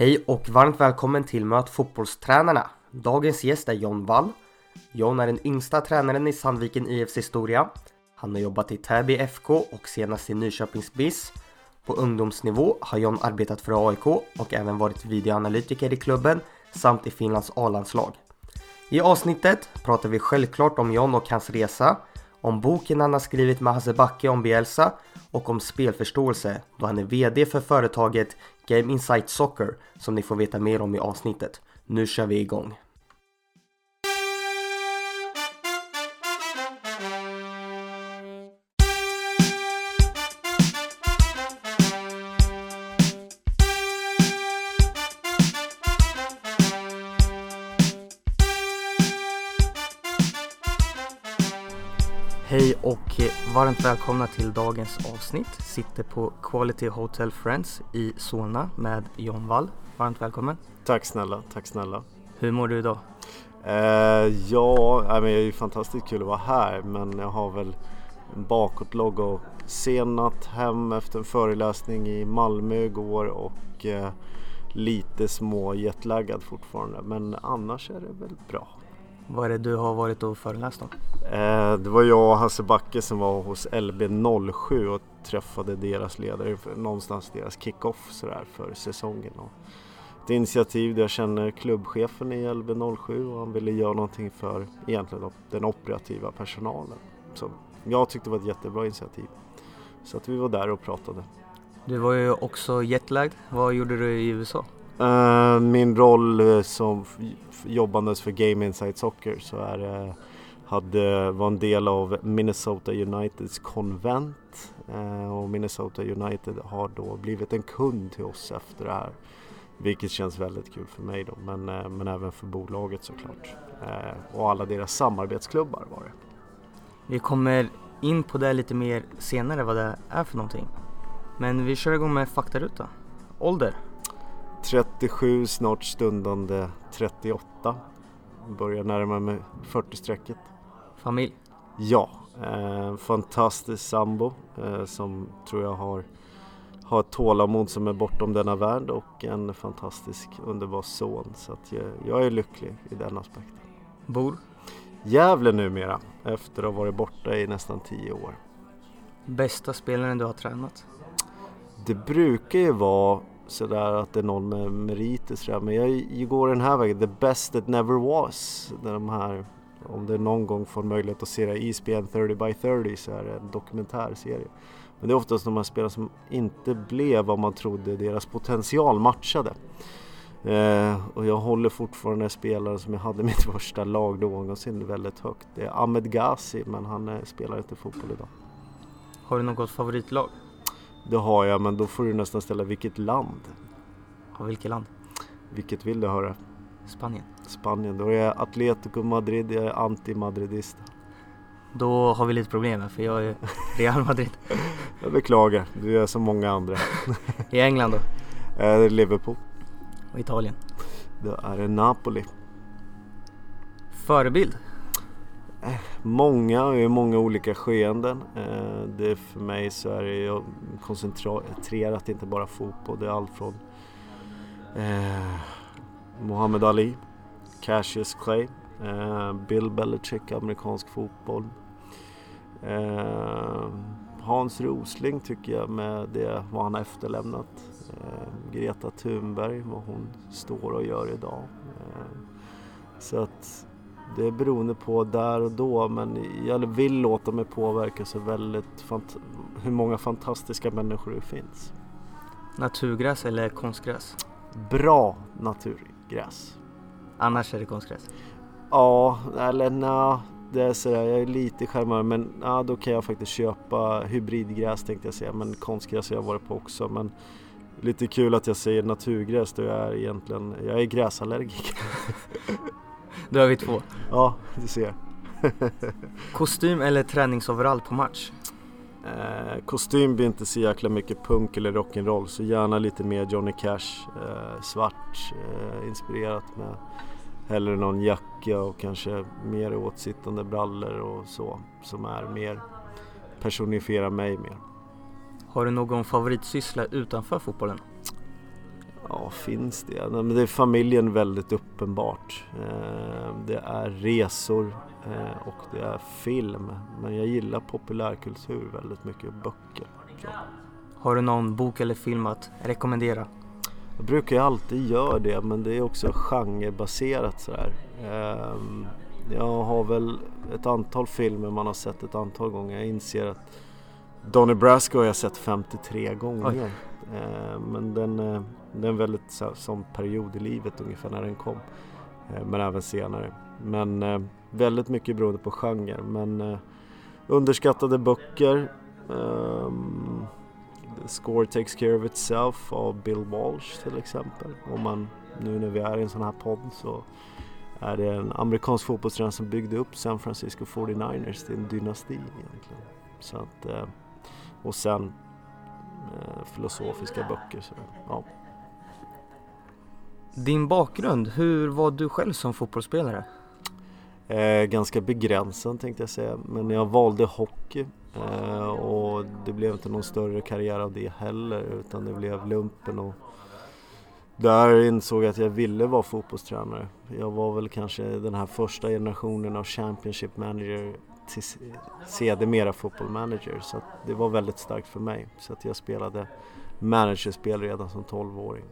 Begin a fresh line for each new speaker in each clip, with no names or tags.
Hej och varmt välkommen till Möt fotbollstränarna. Dagens gäst är John Wall. John är den yngsta tränaren i Sandviken IFs historia. Han har jobbat i Täby FK och senast i Nyköpings BIS. På ungdomsnivå har John arbetat för AIK och även varit videoanalytiker i klubben samt i Finlands A-landslag. I avsnittet pratar vi självklart om John och hans resa, om boken han har skrivit med Hasse Backe om Bielsa och om spelförståelse då han är VD för företaget Game Insight Soccer som ni får veta mer om i avsnittet. Nu kör vi igång! Varmt välkomna till dagens avsnitt. Sitter på Quality Hotel Friends i Solna med John Wall. Varmt välkommen.
Tack snälla, tack snälla.
Hur mår du idag?
Eh, ja, men det är ju fantastiskt kul att vara här men jag har väl en bakåtlogg och sen natt hem efter en föreläsning i Malmö igår och eh, lite små jetlaggad fortfarande men annars är det väl bra.
Vad är det du har varit och föreläst om?
Eh, det var jag och Hasse Backe som var hos LB07 och träffade deras ledare, någonstans deras kick-off sådär för säsongen. Ett initiativ där jag känner klubbchefen i LB07 och han ville göra någonting för egentligen den operativa personalen. Så jag tyckte det var ett jättebra initiativ. Så att vi var där och pratade.
Du var ju också jetlagd. Vad gjorde du i USA?
Uh, min roll eh, som jobbandes för Game Insight Soccer så är uh, hade, var en del av Minnesota Uniteds konvent och Minnesota United har då blivit en kund till oss efter det här. Vilket känns väldigt kul för mig då men, men även för bolaget såklart. och alla deras samarbetsklubbar var det.
Vi kommer in på det lite mer senare vad det är för någonting. Men vi kör igång med faktaruta. Ålder?
37, snart stundande 38. Börjar närma mig 40-strecket.
Familj?
Ja, eh, fantastisk sambo eh, som tror jag har, har ett tålamod som är bortom denna värld och en fantastisk underbar son. Så att jag, jag är lycklig i den aspekten.
Bor?
Gävle numera efter att ha varit borta i nästan 10 år.
Bästa spelaren du har tränat?
Det brukar ju vara sådär att det är någon med meriter sådär. Men jag går den här vägen, the best that never was. Där de här, om det någon gång får möjlighet att se det, ESPN 30 by 30 så är det en dokumentärserie. Men det är oftast de här spelarna som inte blev vad man trodde deras potential matchade. Eh, och jag håller fortfarande spelare som jag hade i mitt första lag någonsin väldigt högt. Det är Ahmed Ghazi men han eh, spelar inte fotboll idag.
Har du något favoritlag?
Det har jag, men då får du nästan ställa vilket land.
Ja, vilket land?
Vilket vill du höra?
Spanien.
Spanien, då är jag Atletico Madrid, jag är anti-madridista.
Då har vi lite problem här, för jag är Real Madrid.
jag beklagar, du är som många andra.
I England då?
Eh, Liverpool.
Och Italien?
Då är det Napoli.
Förebild?
Många och i många olika skeenden. Eh, det för mig så är det koncentrerat inte bara fotboll. Det är allt från eh, Muhammad Ali, Cassius Clay, eh, Bill Belichick, amerikansk fotboll. Eh, Hans Rosling tycker jag med det vad han har efterlämnat. Eh, Greta Thunberg, vad hon står och gör idag. Eh, så att det är beroende på där och då men jag vill låta mig påverkas av väldigt hur många fantastiska människor det finns.
Naturgräs eller konstgräs?
Bra naturgräs.
Annars är det konstgräs?
Ja, eller nej. Det är sådär, jag är lite skärmare men ja, då kan jag faktiskt köpa hybridgräs tänkte jag säga. Men konstgräs har jag varit på också. Men lite kul att jag säger naturgräs då jag är egentligen, jag är gräsallergiker.
Då är vi två.
Ja, du ser.
Kostym eller träningsoverall på match?
Eh, kostym blir inte så jäkla mycket punk eller rock'n'roll så gärna lite mer Johnny Cash. Eh, svart eh, inspirerat med hellre någon jacka och kanske mer åtsittande brallor och så som är mer personifierar mig mer.
Har du någon favoritsyssla utanför fotbollen?
Ja, finns det? Men det är familjen väldigt uppenbart. Eh, det är resor eh, och det är film. Men jag gillar populärkultur väldigt mycket, böcker. Så.
Har du någon bok eller film att rekommendera?
Jag brukar ju alltid göra det men det är också genrebaserat sådär. Ehm, jag har väl ett antal filmer man har sett ett antal gånger. Jag inser att Donny Brasco har jag sett 53 gånger. Ehm, men den, det är en väldigt så, sån period i livet ungefär när den kom. Eh, men även senare. Men eh, väldigt mycket beroende på genre. Men eh, underskattade böcker. The Score Takes Care of Itself av Bill Walsh till exempel. Om man, nu när vi är i en sån här podd så är det en amerikansk fotbollstränare som byggde upp San Francisco 49ers Det är en dynasti egentligen. Så att, eh, och sen eh, filosofiska böcker. Så, ja.
Din bakgrund, hur var du själv som fotbollsspelare?
Eh, ganska begränsad tänkte jag säga, men jag valde hockey eh, och det blev inte någon större karriär av det heller utan det blev lumpen och där insåg jag att jag ville vara fotbollstränare. Jag var väl kanske den här första generationen av Championship manager till sedermera football manager så det var väldigt starkt för mig. Så att jag spelade managerspel redan som 12-åring.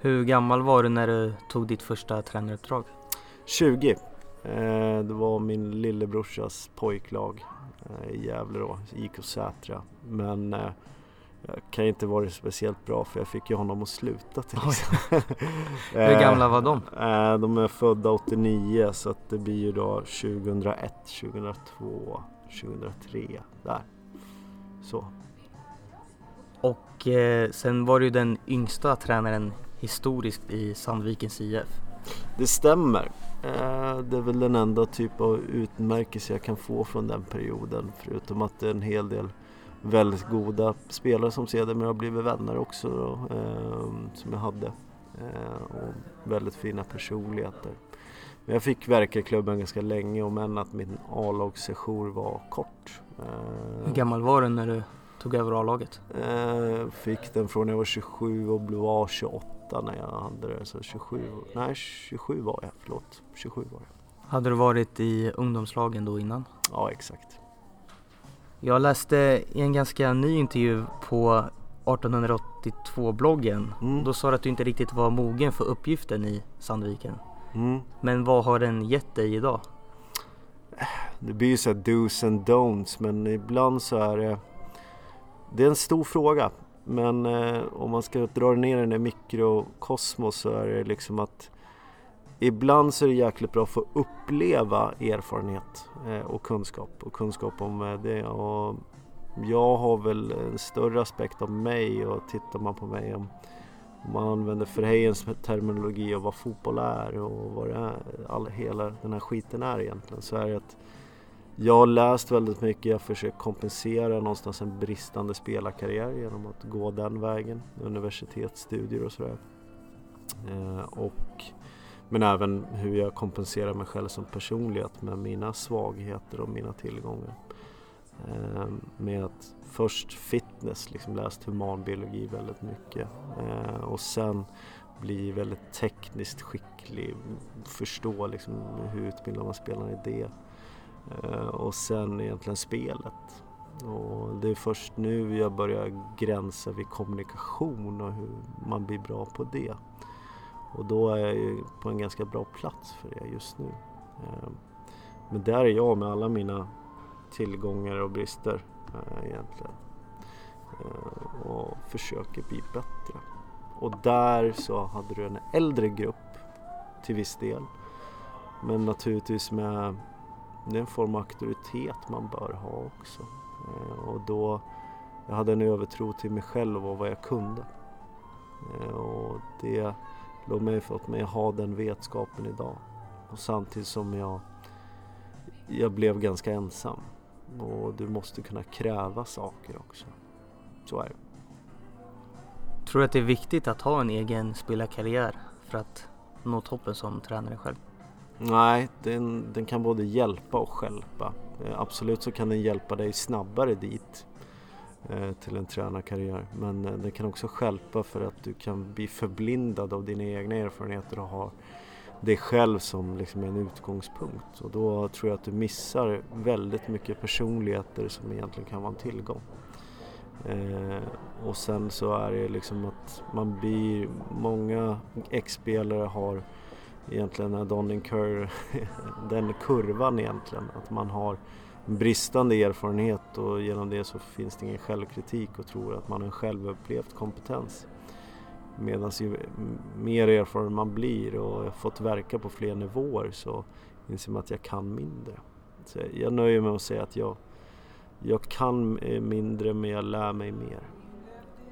Hur gammal var du när du tog ditt första tränaruppdrag?
20. Eh, det var min lillebrorsas pojklag eh, i Gävle då, IK Sätra. Men eh, jag kan inte vara speciellt bra för jag fick ju honom att sluta till
Hur gamla var de?
De är födda 89 så att det blir ju då 2001, 2002, 2003 där. Så.
Och eh, sen var du den yngsta tränaren historiskt i Sandvikens IF.
Det stämmer. Eh, det är väl den enda typ av utmärkelse jag kan få från den perioden förutom att det är en hel del väldigt goda spelare som sedermera har blivit vänner också då, eh, som jag hade. Eh, och väldigt fina personligheter. Men jag fick verka i klubben ganska länge om än att min A-lagssession var kort.
Hur gammal var du när du tog över A-laget?
Fick den från jag var 27 och blev A28 när jag hade det. Så 27, nej 27 var jag, förlåt. 27 var jag.
Hade du varit i ungdomslagen då innan?
Ja, exakt.
Jag läste i en ganska ny intervju på 1882-bloggen. Mm. Då sa du att du inte riktigt var mogen för uppgiften i Sandviken. Mm. Men vad har den gett dig idag?
Det blir ju så här do's and don'ts men ibland så är det Det är en stor fråga men eh, om man ska dra ner den i mikrokosmos så är det liksom att Ibland så är det jäkligt bra att få uppleva erfarenhet eh, och kunskap och kunskap om eh, det. Och jag har väl en större aspekt av mig och tittar man på mig om, om man använder Verheyens terminologi och vad fotboll är och vad det är, all, hela den här skiten är egentligen så är det att jag har läst väldigt mycket, jag försöker kompensera någonstans en bristande spelarkarriär genom att gå den vägen, universitetsstudier och sådär. Eh, och, men även hur jag kompenserar mig själv som personlighet med mina svagheter och mina tillgångar. Eh, med att först fitness, liksom läst humanbiologi väldigt mycket eh, och sen bli väldigt tekniskt skicklig, förstå liksom hur utbildar man spelarna i det Eh, och sen egentligen spelet. Och det är först nu jag börjar gränsa vid kommunikation och hur man blir bra på det. Och då är jag på en ganska bra plats för det just nu. Eh, men där är jag med alla mina tillgångar och brister eh, egentligen. Och försöker bli bättre. Och där så hade du en äldre grupp till viss del. Men naturligtvis med det är en form av auktoritet man bör ha också. Eh, och då, jag hade en övertro till mig själv och vad jag kunde. Eh, och det låg mig fått mig att ha den vetskapen idag. Och samtidigt som jag, jag blev ganska ensam. Och du måste kunna kräva saker också. Så är det.
Tror du att det är viktigt att ha en egen spelarkarriär för att nå toppen som tränare själv?
Nej, den, den kan både hjälpa och skälpa. Eh, absolut så kan den hjälpa dig snabbare dit. Eh, till en tränarkarriär. Men eh, den kan också skälpa för att du kan bli förblindad av dina egna erfarenheter och ha dig själv som liksom en utgångspunkt. Och då tror jag att du missar väldigt mycket personligheter som egentligen kan vara en tillgång. Och sen så är det liksom att man blir, många ex-spelare har egentligen är Donning Kerr, den kurvan egentligen, att man har bristande erfarenhet och genom det så finns det ingen självkritik och tror att man har en kompetens. Medan ju mer erfaren man blir och har fått verka på fler nivåer så inser man att jag kan mindre. Så jag nöjer mig med att säga att jag, jag kan eh, mindre men jag lär mig mer.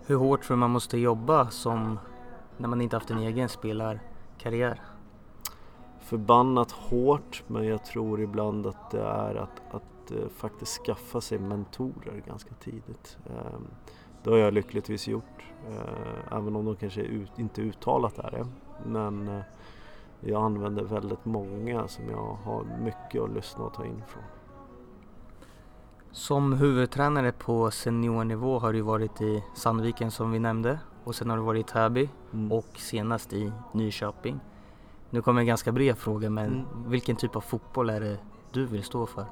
Hur hårt tror du man måste jobba som när man inte haft en egen spelarkarriär?
Förbannat hårt men jag tror ibland att det är att, att uh, faktiskt skaffa sig mentorer ganska tidigt. Um, det har jag lyckligtvis gjort. Uh, även om de kanske ut, inte uttalat är det. Men uh, jag använder väldigt många som jag har mycket att lyssna och ta in från.
Som huvudtränare på seniornivå har du varit i Sandviken som vi nämnde och sen har du varit i Täby mm. och senast i Nyköping. Nu kommer en ganska bred fråga men mm. vilken typ av fotboll är det du vill stå för?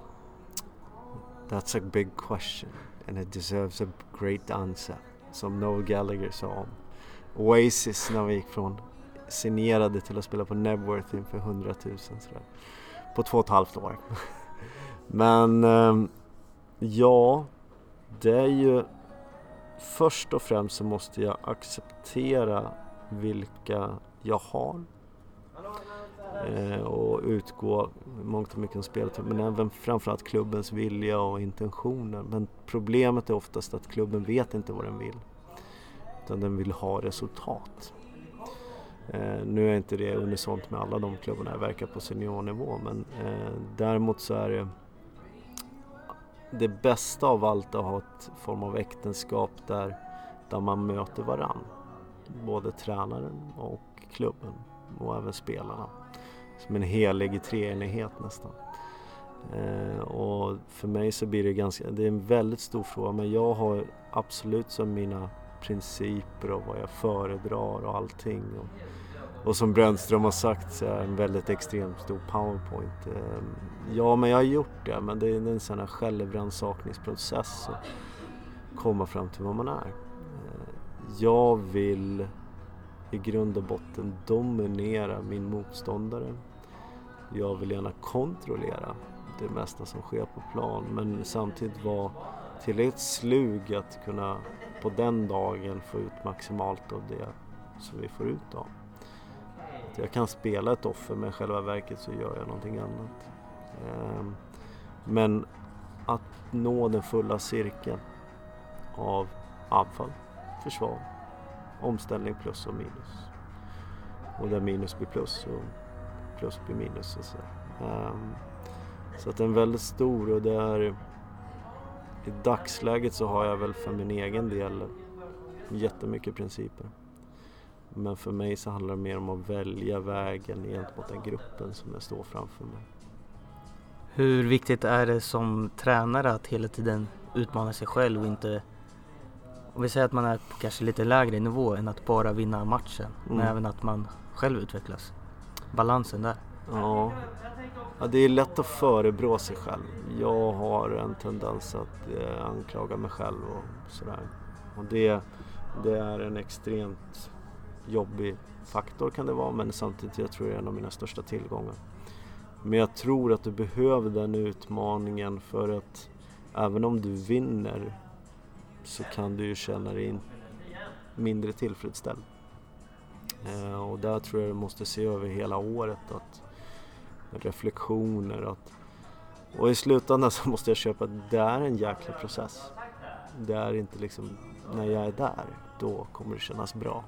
That's a big question and it deserves a great answer. Som Noel Gallagher sa om Oasis när vi gick från signerade till att spela på Nebworth inför 100 000 sådär. På två och ett halvt år. men um, Ja, det är ju först och främst så måste jag acceptera vilka jag har eh, och utgå mångt och mycket från spelet men även framförallt klubbens vilja och intentioner. Men problemet är oftast att klubben vet inte vad den vill utan den vill ha resultat. Eh, nu är inte det unisont med alla de klubbarna jag verkar på seniornivå men eh, däremot så är det det bästa av allt att ha ett form av äktenskap där, där man möter varann. Både tränaren och klubben och även spelarna. Som en helig treenighet nästan. Eh, och för mig så blir det ganska, det är en väldigt stor fråga men jag har absolut som mina principer och vad jag föredrar och allting. Och, och som Brännström har sagt så är en väldigt extremt stor powerpoint. Eh, ja, men jag har gjort det, men det är en sån här självrannsakningsprocess att komma fram till vad man är. Eh, jag vill i grund och botten dominera min motståndare. Jag vill gärna kontrollera det mesta som sker på plan men samtidigt vara tillräckligt slug att kunna på den dagen få ut maximalt av det som vi får ut av jag kan spela ett offer men i själva verket så gör jag någonting annat. Ehm, men att nå den fulla cirkeln av anfall, försvar, omställning plus och minus. Och där minus blir plus och plus blir minus. Och så. Um, så att ehm, den är väldigt stor och det är i dagsläget så har jag väl för min egen del jättemycket principer. Men för mig så handlar det mer om att välja vägen gentemot den gruppen som jag står framför mig.
Hur viktigt är det som tränare att hela tiden utmana sig själv och inte om vi säger att man är på kanske lite lägre nivå än att bara vinna matchen mm. men även att man själv utvecklas. Balansen där.
Ja. ja, det är lätt att förebrå sig själv. Jag har en tendens att eh, anklaga mig själv och sådär. Och det, det är en extremt jobbig faktor kan det vara men samtidigt jag tror det är en av mina största tillgångar. Men jag tror att du behöver den utmaningen för att även om du vinner så kan du ju känna dig mindre tillfredsställd. Eh, och där tror jag du måste se över hela året att reflektioner att och i slutändan så måste jag köpa att det är en jäkla process. Det är inte liksom när jag är där, då kommer det kännas bra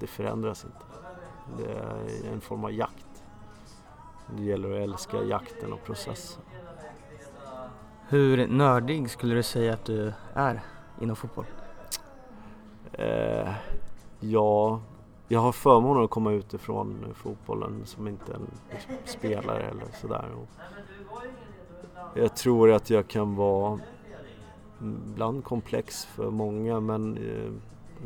det förändras inte. Det är en form av jakt. Det gäller att älska jakten och processen.
Hur nördig skulle du säga att du är inom fotboll?
Eh, ja, jag har förmånen att komma utifrån fotbollen som inte en spelare eller sådär. jag tror att jag kan vara ibland komplex för många men, eh,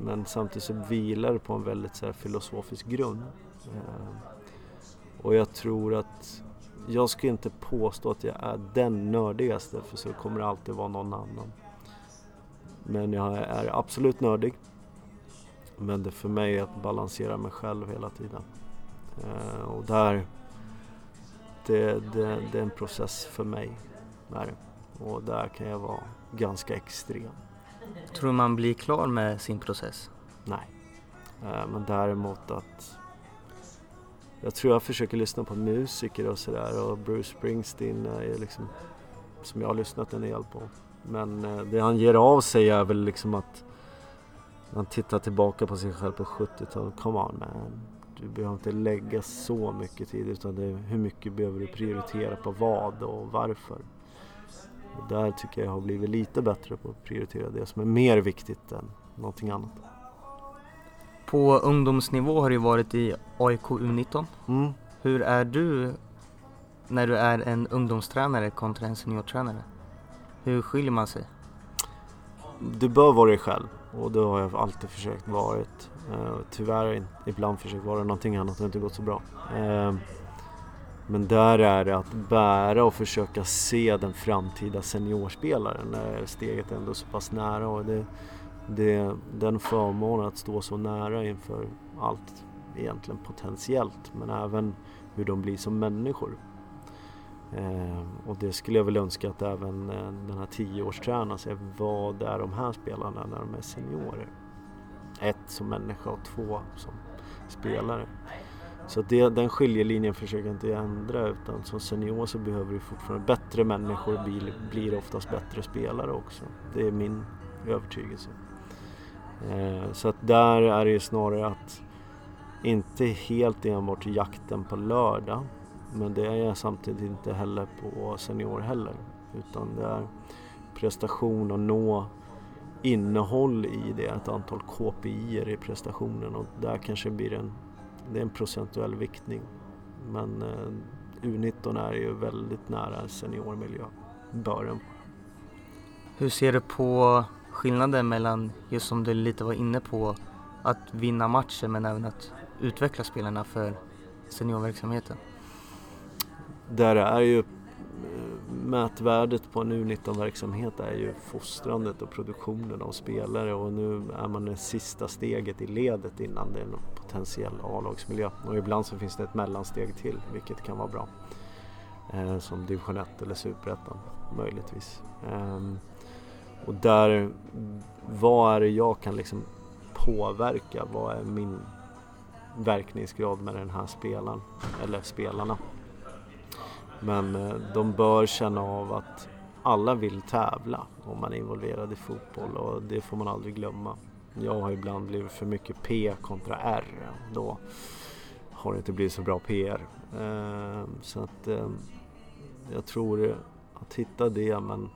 men samtidigt så vilar det på en väldigt så här, filosofisk grund. Eh, och jag tror att jag ska inte påstå att jag är den nördigaste för så kommer det alltid vara någon annan. Men jag är absolut nördig. Men det för mig är att balansera mig själv hela tiden. Eh, och där, det, det, det är en process för mig. Där. Och där kan jag vara ganska extrem.
Tror du man blir klar med sin process?
Nej. Eh, men däremot att jag tror jag försöker lyssna på musiker och sådär och Bruce Springsteen är liksom som jag har lyssnat en del på. Men eh, det han ger av sig är väl liksom att han tittar tillbaka på sig själv på 70-talet. Come on man. Du behöver inte lägga så mycket tid utan det är hur mycket behöver du prioritera på vad och varför. Och där tycker jag jag har blivit lite bättre på att prioritera det som är mer viktigt än någonting annat.
På ungdomsnivå har du varit i AIK U19.
Mm.
Hur är du när du är en ungdomstränare kontra en seniortränare? Hur skiljer man sig?
Du bör vara dig själv och det har jag alltid försökt varit. Uh, tyvärr ibland försökt vara någonting annat och det har inte gått så bra. Uh, men där är det att bära och försöka se den framtida seniorspelaren när steget ändå är så pass nära. Och det, det, den förmånen att stå så nära inför allt egentligen potentiellt men även hur de blir som människor. Eh, och det skulle jag väl önska att även eh, den här tioårstränaren ser vad är de här spelarna när de är seniorer. Ett som människa och två som spelare. Så det, den skiljelinjen försöker jag inte ändra utan som senior så behöver du fortfarande bättre människor blir, blir oftast bättre spelare också. Det är min övertygelse. Eh, så att där är det ju snarare att inte helt enbart jakten på lördag men det är jag samtidigt inte heller på senior heller utan det är prestation och nå innehåll i det, ett antal KPI i prestationen och där kanske blir en, det är en procentuell viktning. Men eh, U19 är ju väldigt nära seniormiljö, bör den
Hur ser du på skillnaden mellan, just som du lite var inne på, att vinna matcher men även att utveckla spelarna för seniorverksamheten?
Där är ju eh, mätvärdet på en U19-verksamhet är ju fostrandet och produktionen av spelare och nu är man det sista steget i ledet innan det är en potentiell A-lagsmiljö. Och ibland så finns det ett mellansteg till vilket kan vara bra. Eh, som division 1 eller superettan möjligtvis. Eh, och där, vad är det jag kan liksom påverka? Vad är min verkningsgrad med den här spelaren eller spelarna? Men eh, de bör känna av att alla vill tävla om man är involverad i fotboll och det får man aldrig glömma. Jag har ibland blivit för mycket P kontra R. Då har det inte blivit så bra PR. Eh, så att eh, jag tror att hitta det men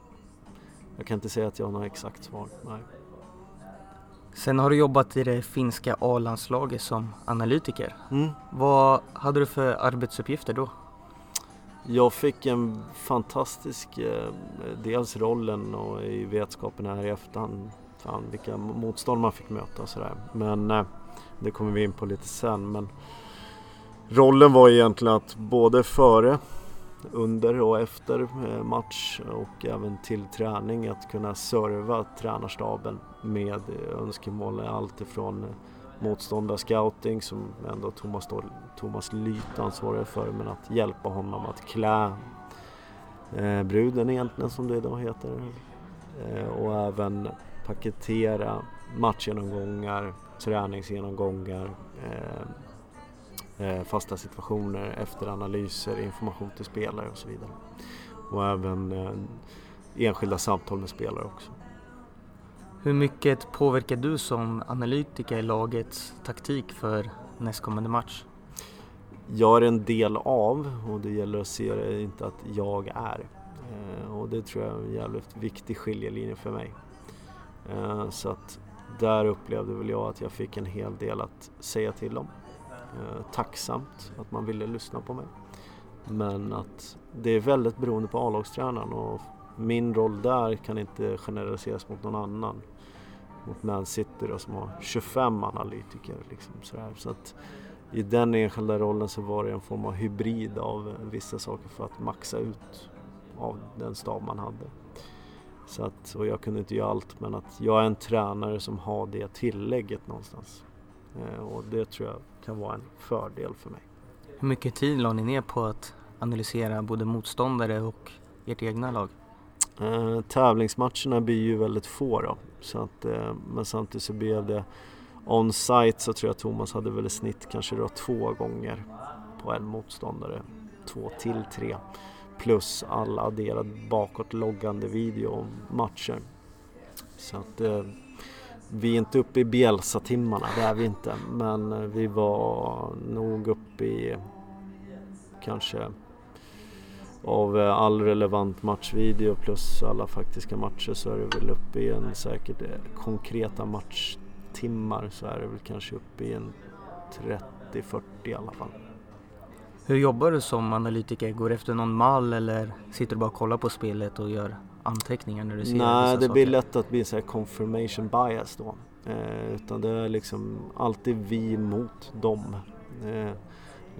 jag kan inte säga att jag har något exakt svar. Nej.
Sen har du jobbat i det finska A-landslaget som analytiker.
Mm.
Vad hade du för arbetsuppgifter då?
Jag fick en fantastisk, eh, dels rollen och i vetskapen här i efterhand, fan vilka motstånd man fick möta och sådär. Men eh, det kommer vi in på lite sen. Men rollen var egentligen att både före, under och efter eh, match och även till träning att kunna serva tränarstaben med önskemål. Allt ifrån eh, motståndarscouting som ändå Thomas, Thomas Lyth ansvarar för men att hjälpa honom att klä eh, bruden egentligen som det idag heter eh, och även paketera matchgenomgångar, träningsgenomgångar eh, fasta situationer, efteranalyser, information till spelare och så vidare. Och även eh, enskilda samtal med spelare också.
Hur mycket påverkar du som analytiker lagets taktik för nästkommande match?
Jag är en del av och det gäller att se det inte att jag är. Eh, och det tror jag är en jävligt viktig skiljelinje för mig. Eh, så att där upplevde väl jag att jag fick en hel del att säga till om. Eh, tacksamt att man ville lyssna på mig. Men att det är väldigt beroende på A-lagstränaren och min roll där kan inte generaliseras mot någon annan. Mot Man City då, som har 25 analytiker. Liksom, sådär. Så att i den enskilda rollen så var det en form av hybrid av vissa saker för att maxa ut av den stab man hade. Så att, och jag kunde inte göra allt men att jag är en tränare som har det tillägget någonstans. Eh, och det tror jag kan vara en fördel för mig.
Hur mycket tid la ni ner på att analysera både motståndare och ert egna lag?
Eh, tävlingsmatcherna blir ju väldigt få då. Så att, eh, men samtidigt så blev det on-site så tror jag Thomas hade väl i snitt kanske då två gånger på en motståndare. Två till tre. Plus alla adderade bakåtloggande videomatcher. Så att eh, vi är inte uppe i Bielsa-timmarna, det är vi inte. Men eh, vi var nog uppe i kanske av eh, all relevant matchvideo plus alla faktiska matcher så är det väl uppe i en säkert eh, konkreta matchtimmar så är det väl kanske uppe i en 30-40 i alla fall.
Hur jobbar du som analytiker? Går du efter någon mall eller sitter du bara och kollar på spelet och gör anteckningar när du ser
Nej, det
saker?
blir lätt att bli så confirmation bias då. Eh, utan det är liksom alltid vi mot dem. Eh,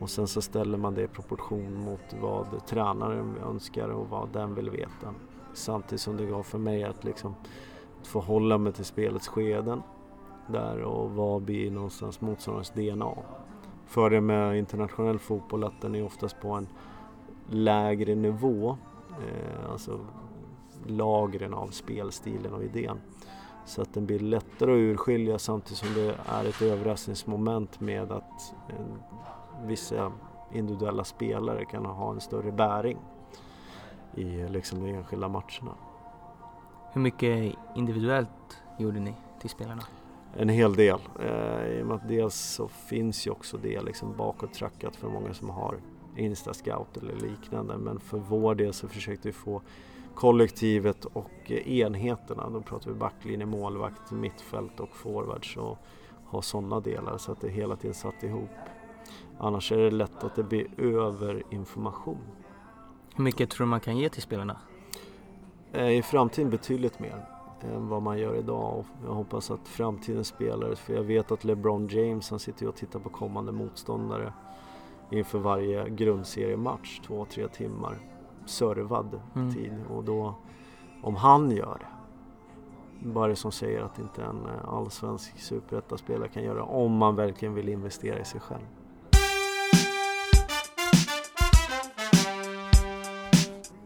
och sen så ställer man det i proportion mot vad tränaren önskar och vad den vill veta. Samtidigt som det går för mig att liksom förhålla mig till spelets skeden där och vad blir någonstans motståndarens DNA. Fördelen med internationell fotboll att den är oftast på en lägre nivå. Eh, alltså lagren av spelstilen och idén. Så att den blir lättare att urskilja samtidigt som det är ett överraskningsmoment med att vissa individuella spelare kan ha en större bäring i liksom de enskilda matcherna.
Hur mycket individuellt gjorde ni till spelarna?
En hel del. Eh, I och med att dels så finns ju också det liksom bakåttrackat för många som har Instascout eller liknande. Men för vår del så försökte vi få kollektivet och enheterna, då pratar vi backlinje, målvakt, mittfält och forwards och ha sådana delar så att det hela tiden satt ihop. Annars är det lätt att det blir överinformation.
Hur mycket tror du man kan ge till spelarna?
Eh, I framtiden betydligt mer än vad man gör idag och jag hoppas att framtidens spelare, för jag vet att LeBron James han sitter och tittar på kommande motståndare inför varje grundseriematch, två, tre timmar servad mm. tid och då om han gör det vad är det som säger att inte en eh, allsvensk superettaspelare kan göra om man verkligen vill investera i sig själv.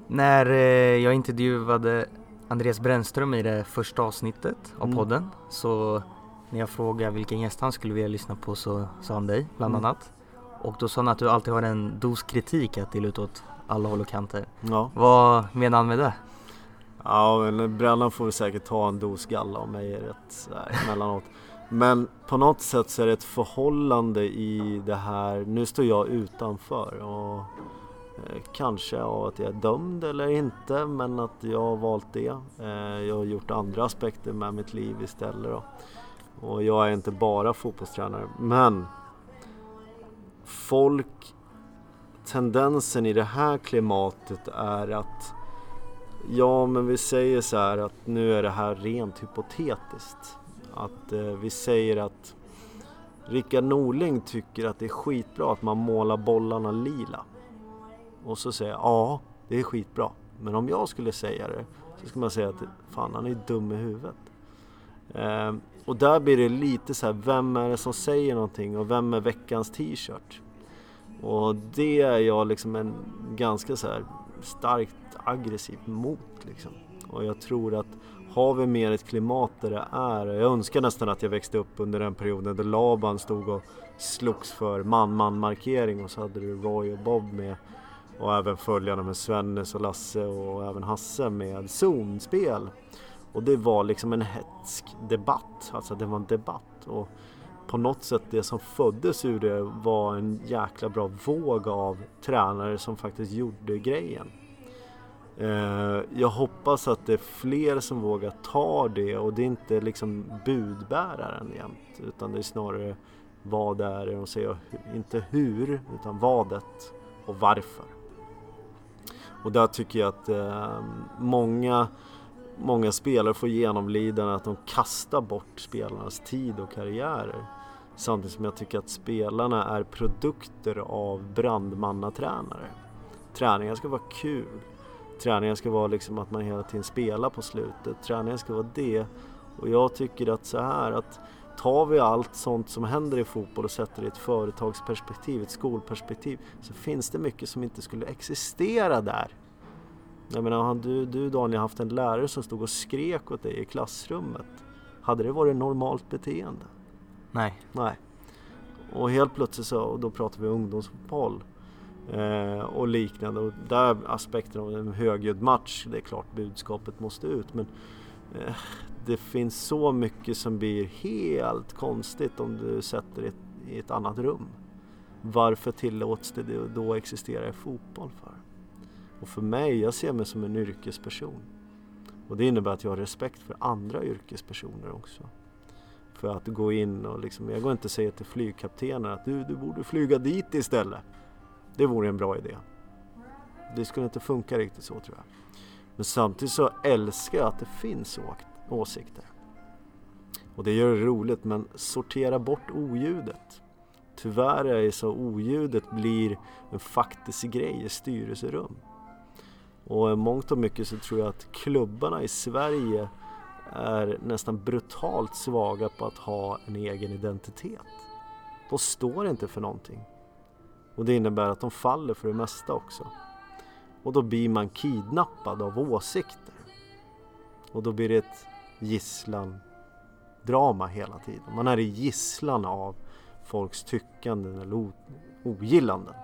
När eh, jag intervjuade Andreas Brännström i det första avsnittet av mm. podden så när jag frågade vilken gäst han skulle vilja lyssna på så sa han dig bland mm. annat. Och då sa han att du alltid har en dos kritik att dela ut åt alla håll och kanter. Ja. Vad menar han med det?
Ja, men får väl säkert ta en dos galla av mig rätt emellanåt. Men på något sätt så är det ett förhållande i det här, nu står jag utanför och eh, kanske av att jag är dömd eller inte men att jag har valt det. Eh, jag har gjort andra aspekter med mitt liv istället då. Och jag är inte bara fotbollstränare men folk tendensen i det här klimatet är att ja, men vi säger så här att nu är det här rent hypotetiskt. Att eh, vi säger att Rickard Norling tycker att det är skitbra att man målar bollarna lila. Och så säger jag ja, det är skitbra. Men om jag skulle säga det så skulle man säga att fan han är dum i huvudet. Eh, och där blir det lite så här, vem är det som säger någonting och vem är veckans t-shirt? Och det är jag liksom en ganska så här starkt aggressiv mot liksom. Och jag tror att har vi mer ett klimat där det är, jag önskar nästan att jag växte upp under den perioden där Laban stod och slogs för man-man markering och så hade du Roy och Bob med och även följarna med Svennes och Lasse och även Hasse med zonspel. Och det var liksom en hetsk debatt, alltså det var en debatt. Och på något sätt det som föddes ur det var en jäkla bra våg av tränare som faktiskt gjorde grejen. Eh, jag hoppas att det är fler som vågar ta det och det är inte liksom budbäraren jämt utan det är snarare vad det är de säger, inte hur utan vadet och varför. Och där tycker jag att eh, många, många spelare får genomlida att de kastar bort spelarnas tid och karriärer. Samtidigt som jag tycker att spelarna är produkter av brandmannatränare. Träningen ska vara kul. Träningen ska vara liksom att man hela tiden spelar på slutet. Träningen ska vara det. Och jag tycker att så här att tar vi allt sånt som händer i fotboll och sätter det i ett företagsperspektiv, ett skolperspektiv, så finns det mycket som inte skulle existera där. Jag menar, du, du Daniel haft en lärare som stod och skrek åt dig i klassrummet. Hade det varit normalt beteende?
Nej.
Nej. Och helt plötsligt så, och då pratar vi ungdomsfotboll eh, och liknande. Och där aspekten av en högljudd match, det är klart budskapet måste ut. Men eh, det finns så mycket som blir helt konstigt om du sätter det i ett annat rum. Varför tillåts det då existera i fotboll för? Och för mig, jag ser mig som en yrkesperson. Och det innebär att jag har respekt för andra yrkespersoner också. För att gå in och liksom, jag går inte och säger till flygkaptenen att du, du borde flyga dit istället. Det vore en bra idé. Det skulle inte funka riktigt så tror jag. Men samtidigt så älskar jag att det finns åsikter. Och det gör det roligt men sortera bort oljudet. Tyvärr är det så oljudet blir en faktisk grej i styrelserum. Och mångt och mycket så tror jag att klubbarna i Sverige är nästan brutalt svaga på att ha en egen identitet. De står inte för någonting. Och det innebär att de faller för det mesta också. Och då blir man kidnappad av åsikter. Och då blir det ett gisslan-drama hela tiden. Man är i gisslan av folks tyckanden eller ogillanden.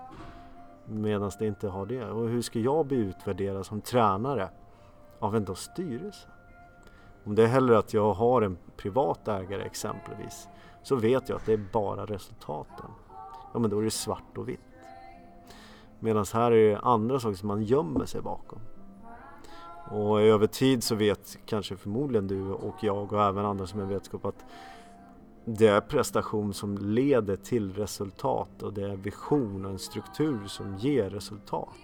Medan det inte har det. Och hur ska jag bli utvärderad som tränare av en styrelse? Om det är hellre att jag har en privat ägare exempelvis så vet jag att det är bara resultaten. Ja men då är det svart och vitt. Medan här är det andra saker som man gömmer sig bakom. Och över tid så vet kanske förmodligen du och jag och även andra som är vetskap att det är prestation som leder till resultat och det är vision och en struktur som ger resultat.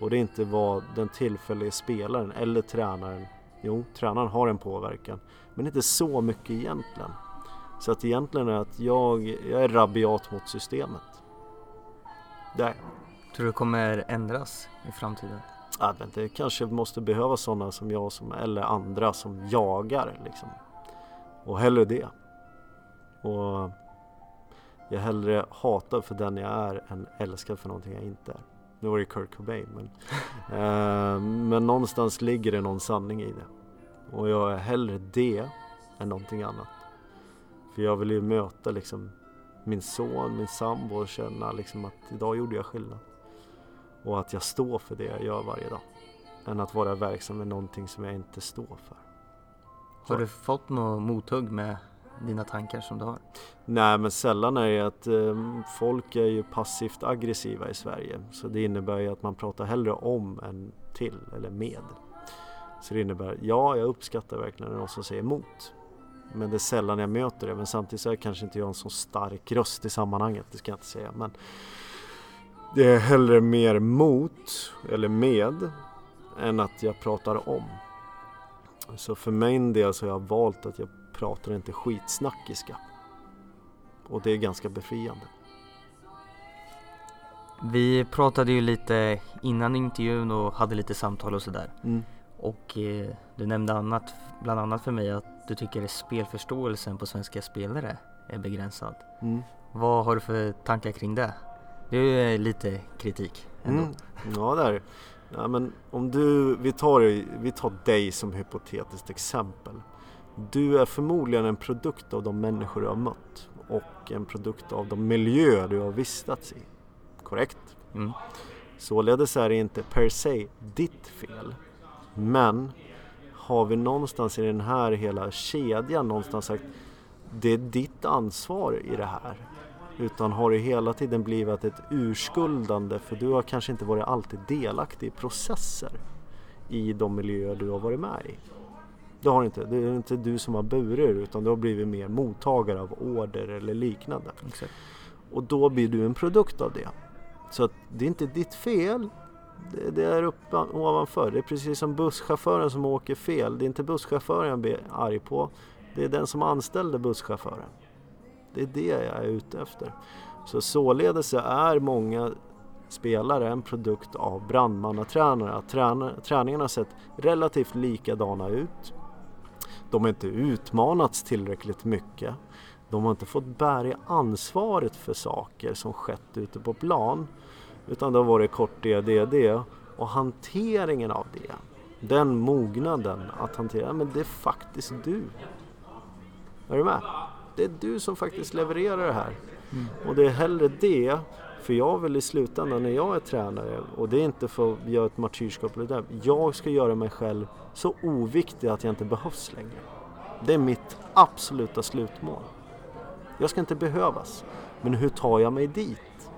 Och det är inte vad den tillfälliga spelaren eller tränaren, jo tränaren har en påverkan, men inte så mycket egentligen. Så att egentligen är att jag, jag är rabiat mot systemet. Där.
Tror du det kommer ändras i framtiden?
Ja, det kanske måste behövas sådana som jag som, eller andra som jagar liksom. Och hellre det. Och jag hellre hatar för den jag är än älskar för någonting jag inte är. Nu var det Kurt Cobain men, eh, men någonstans ligger det någon sanning i det. Och jag är hellre det än någonting annat. För jag vill ju möta liksom min son, min sambo och känna liksom att idag gjorde jag skillnad. Och att jag står för det jag gör varje dag. Än att vara verksam med någonting som jag inte står för.
Har du fått något mothugg med dina tankar som du har?
Nej men sällan är det att eh, folk är ju passivt aggressiva i Sverige. Så det innebär ju att man pratar hellre om än till eller med. Så det innebär, ja jag uppskattar verkligen när någon som säger emot. Men det är sällan jag möter det. Men samtidigt så är kanske inte jag en så stark röst i sammanhanget, det ska jag inte säga. Men det är hellre mer mot eller med än att jag pratar om. Så för min del så har jag valt att jag pratar inte skitsnackiska. Och det är ganska befriande.
Vi pratade ju lite innan intervjun och hade lite samtal och sådär.
Mm.
Och eh, du nämnde annat, bland annat för mig att du tycker att spelförståelsen på svenska spelare är begränsad.
Mm.
Vad har du för tankar kring det? Det är ju lite kritik ändå. Mm.
Ja, det är ja, men om du, vi tar, vi tar dig som hypotetiskt exempel. Du är förmodligen en produkt av de människor du har mött och en produkt av de miljöer du har vistats i. Korrekt?
Mm.
Således är det inte per se ditt fel. Men har vi någonstans i den här hela kedjan någonstans sagt det är ditt ansvar i det här. Utan har det hela tiden blivit ett urskuldande för du har kanske inte varit alltid delaktig i processer i de miljöer du har varit med i. Det har inte. Det är inte du som har burit utan du har blivit mer mottagare av order eller liknande.
Exakt.
Och då blir du en produkt av det. Så att det är inte ditt fel Det, det är uppe ovanför. Det är precis som busschauffören som åker fel. Det är inte busschauffören jag blir arg på. Det är den som anställde busschauffören. Det är det jag är ute efter. Så således är många spelare en produkt av brandmannatränare. Tränar, träningarna har sett relativt likadana ut. De har inte utmanats tillräckligt mycket. De har inte fått bära ansvaret för saker som skett ute på plan. Utan det har varit kort DDD och hanteringen av det. Den mognaden att hantera, men det är faktiskt du. Är du med? Det är du som faktiskt levererar det här. Mm. Och det är hellre det, för jag vill i slutändan när jag är tränare, och det är inte för att göra ett martyrskap eller det där, jag ska göra mig själv så oviktig att jag inte behövs längre. Det är mitt absoluta slutmål. Jag ska inte behövas. Men hur tar jag mig dit?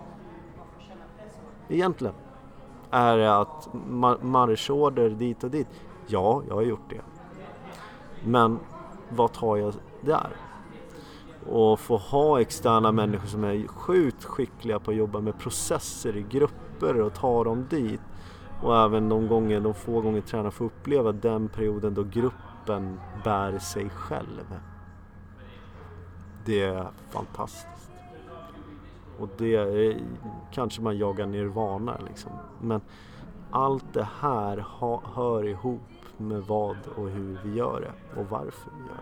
Egentligen. Är det att marschorder dit och dit? Ja, jag har gjort det. Men vad tar jag där? Och få ha externa människor som är sjukt skickliga på att jobba med processer i grupper och ta dem dit. Och även de gånger, de få gånger tränarna får uppleva den perioden då gruppen bär sig själv. Det är fantastiskt. Och det är, kanske man jagar nirvana liksom. Men allt det här ha, hör ihop med vad och hur vi gör det och varför vi gör det.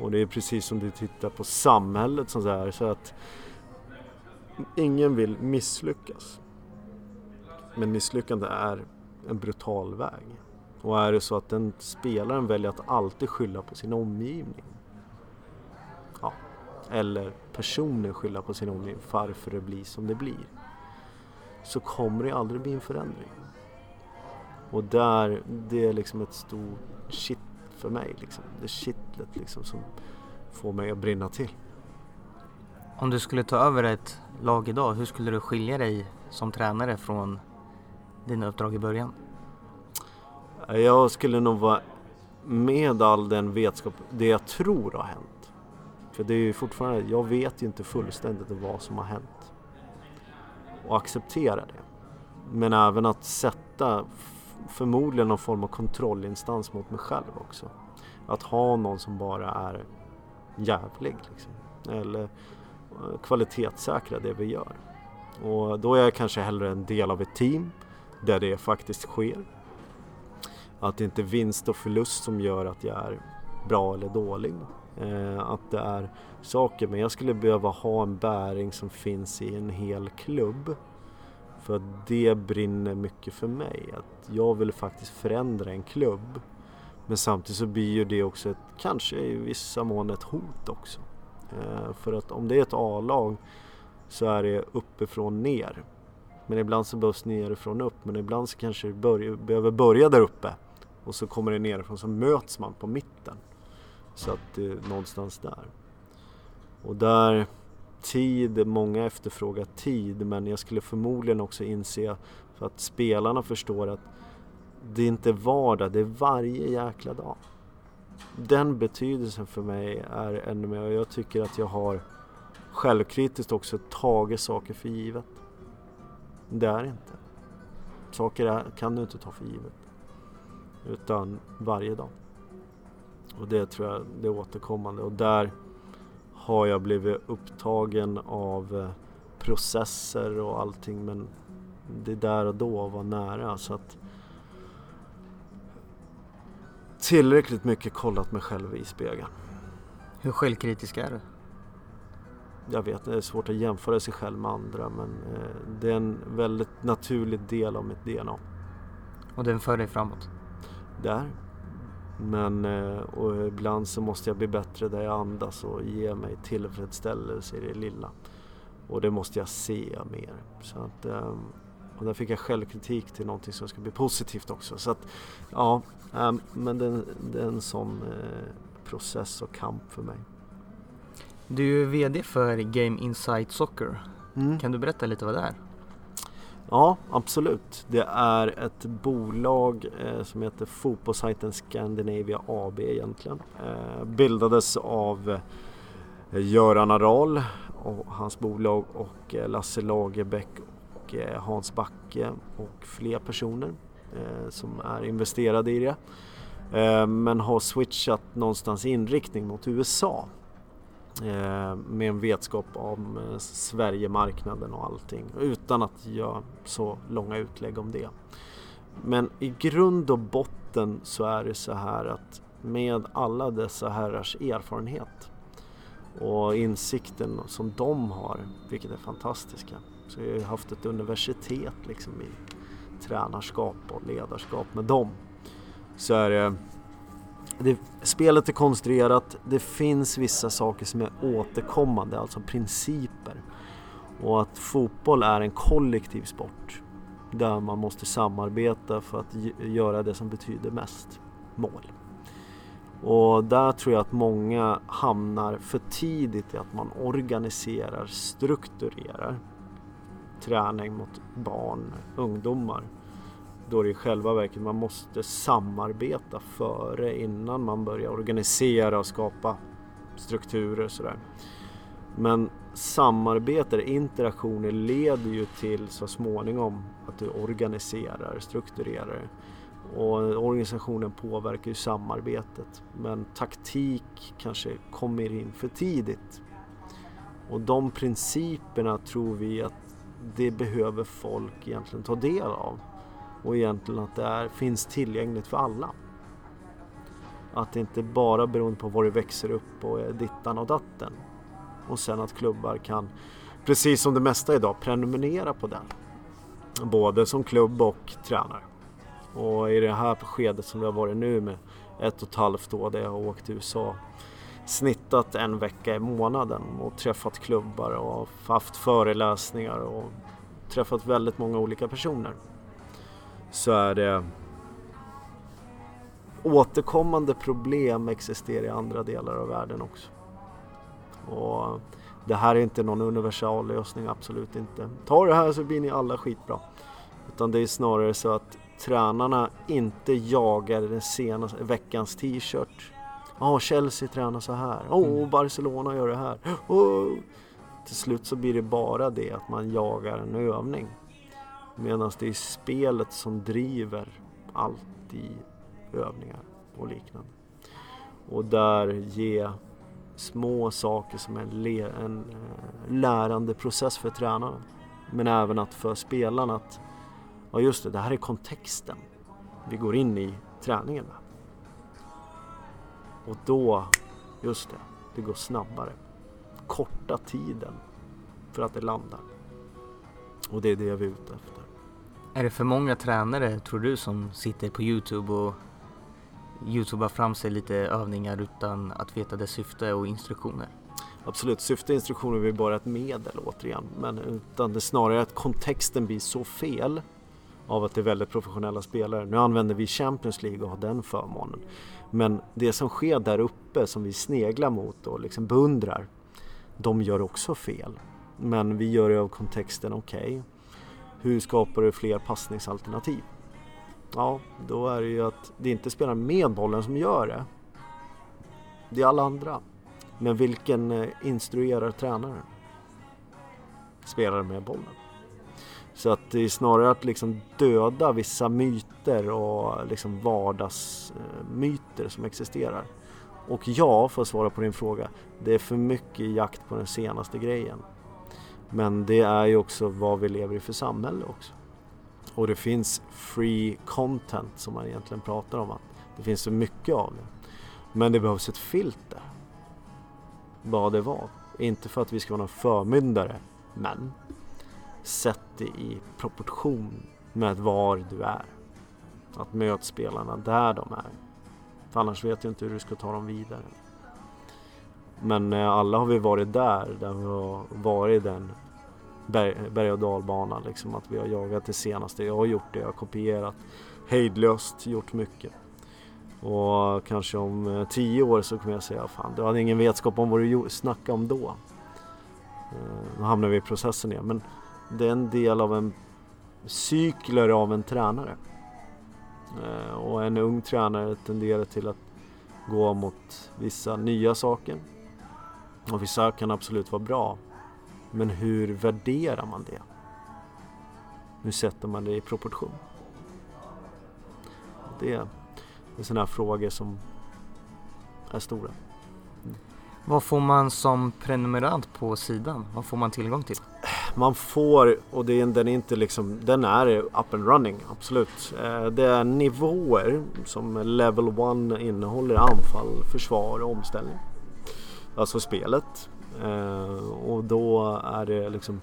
Och det är precis som du tittar på samhället som så här så att ingen vill misslyckas. Men misslyckande är en brutal väg. Och är det så att den spelaren väljer att alltid skylla på sin omgivning eller personen skylla på sin omgivning varför det blir som det blir så kommer det aldrig bli en förändring. Och där, det är liksom ett stort shit för mig liksom. Det kittlet liksom som får mig att brinna till.
Om du skulle ta över ett lag idag, hur skulle du skilja dig som tränare från dina uppdrag i början?
Jag skulle nog vara med all den vetskap, det jag tror har hänt för det är ju fortfarande, jag vet ju inte fullständigt vad som har hänt. Och acceptera det. Men även att sätta förmodligen någon form av kontrollinstans mot mig själv också. Att ha någon som bara är jävlig liksom. Eller eh, kvalitetssäkra det vi gör. Och då är jag kanske hellre en del av ett team där det faktiskt sker. Att det inte är vinst och förlust som gör att jag är bra eller dålig. Eh, att det är saker, men jag skulle behöva ha en bäring som finns i en hel klubb. För att det brinner mycket för mig. Att jag vill faktiskt förändra en klubb. Men samtidigt så blir ju det också ett, kanske i vissa mån ett hot också. Eh, för att om det är ett A-lag så är det uppifrån ner. Men ibland så behövs nerifrån upp. Men ibland så kanske det börja, behöver börja där uppe. Och så kommer det nerifrån så möts man på mitten. Så att det är någonstans där. Och där, tid, många efterfrågar tid men jag skulle förmodligen också inse för att spelarna förstår att det är inte vardag, det är varje jäkla dag. Den betydelsen för mig är ännu mer och jag tycker att jag har självkritiskt också tagit saker för givet. Det är inte. Saker är, kan du inte ta för givet. Utan varje dag. Och det tror jag det är återkommande och där har jag blivit upptagen av eh, processer och allting men det är där och då vara nära så att tillräckligt mycket kollat mig själv i spegeln.
Hur självkritisk är du?
Jag vet, det är svårt att jämföra sig själv med andra men eh, det är en väldigt naturlig del av mitt DNA.
Och den för dig framåt?
Där, men eh, och ibland så måste jag bli bättre där jag andas och ge mig tillfredsställelse i det lilla. Och det måste jag se mer. Så att, ehm, och där fick jag självkritik till någonting som ska bli positivt också. Så att, ja, ehm, men det, det är en sån eh, process och kamp för mig.
Du är VD för Game Insight Soccer. Mm. Kan du berätta lite vad det är?
Ja, absolut. Det är ett bolag eh, som heter Fotbollssajten Scandinavia AB egentligen. Eh, bildades av eh, Göran Aral och hans bolag och eh, Lasse Lagerbäck och eh, Hans Backe och fler personer eh, som är investerade i det. Eh, men har switchat någonstans inriktning mot USA Eh, med en vetskap om eh, Sverigemarknaden och allting utan att göra så långa utlägg om det. Men i grund och botten så är det så här att med alla dessa herrars erfarenhet och insikten som de har, vilket är fantastiska. Så jag har haft ett universitet liksom i tränarskap och ledarskap med dem. Så är det, det, spelet är konstruerat, det finns vissa saker som är återkommande, alltså principer. Och att fotboll är en kollektiv sport där man måste samarbeta för att göra det som betyder mest, mål. Och där tror jag att många hamnar för tidigt i att man organiserar, strukturerar träning mot barn, ungdomar. Då det i själva verket man måste samarbeta före innan man börjar organisera och skapa strukturer och sådär. Men samarbete, interaktioner leder ju till så småningom att du organiserar, strukturerar och organisationen påverkar ju samarbetet. Men taktik kanske kommer in för tidigt. Och de principerna tror vi att det behöver folk egentligen ta del av. Och egentligen att det är, finns tillgängligt för alla. Att det inte bara beroende på var du växer upp och är dittan och datten. Och sen att klubbar kan, precis som det mesta idag, prenumerera på den. Både som klubb och tränare. Och i det här skedet som vi har varit nu med ett och ett halvt år där jag har åkt till USA snittat en vecka i månaden och träffat klubbar och haft föreläsningar och träffat väldigt många olika personer. Så är det återkommande problem existerar i andra delar av världen också. Och det här är inte någon universal lösning, absolut inte. Ta det här så blir ni alla skitbra. Utan det är snarare så att tränarna inte jagar den senaste veckans t-shirt. Ja, oh, Chelsea tränar så här. Åh, oh. Barcelona gör det här. Oh. Till slut så blir det bara det att man jagar en övning. Medan det är spelet som driver allt i övningar och liknande. Och där ge små saker som en, en eh, lärande process för tränaren. Men även att för spelarna att Ja just det, det här är kontexten vi går in i träningen med. Och då, just det, det går snabbare. Korta tiden för att det landar. Och det är det vi är ute efter.
Är det för många tränare, tror du, som sitter på Youtube och youtubar fram sig lite övningar utan att veta dess syfte och instruktioner?
Absolut, syfte och instruktioner är bara ett medel återigen. Men utan det är snarare att kontexten blir så fel av att det är väldigt professionella spelare. Nu använder vi Champions League och har den förmånen. Men det som sker där uppe som vi sneglar mot och liksom beundrar, de gör också fel. Men vi gör det av kontexten, okej, okay, hur skapar du fler passningsalternativ? Ja, då är det ju att det inte spelar med bollen som gör det. Det är alla andra. Men vilken eh, instruerar tränaren? Spelar med bollen. Så att det är snarare att liksom döda vissa myter och liksom vardagsmyter som existerar. Och ja, för att svara på din fråga, det är för mycket jakt på den senaste grejen. Men det är ju också vad vi lever i för samhälle också. Och det finns free content som man egentligen pratar om. att Det finns så mycket av det. Men det behövs ett filter. Vad det var. Inte för att vi ska vara någon förmyndare, men Sätt det i proportion med var du är. Att möta spelarna där de är. För annars vet du inte hur du ska ta dem vidare. Men eh, alla har vi varit där, där vi har varit den berg, berg och dalbanan. Liksom, att vi har jagat det senaste. Jag har gjort det, jag har kopierat hejdlöst, gjort mycket. Och kanske om eh, tio år så kommer jag säga, fan du hade ingen vetskap om vad du snackade om då. Eh, då hamnar vi i processen igen. Men det är en del av en cykler av en tränare. Och en ung tränare tenderar till att gå mot vissa nya saker. Och vissa kan absolut vara bra. Men hur värderar man det? hur sätter man det i proportion? Det är sådana här frågor som är stora.
Vad får man som prenumerant på sidan? Vad får man tillgång till?
Man får, och det är, den är inte liksom, den är up and running, absolut. Eh, det är nivåer som level 1 innehåller anfall, försvar och omställning. Alltså spelet. Eh, och då är det liksom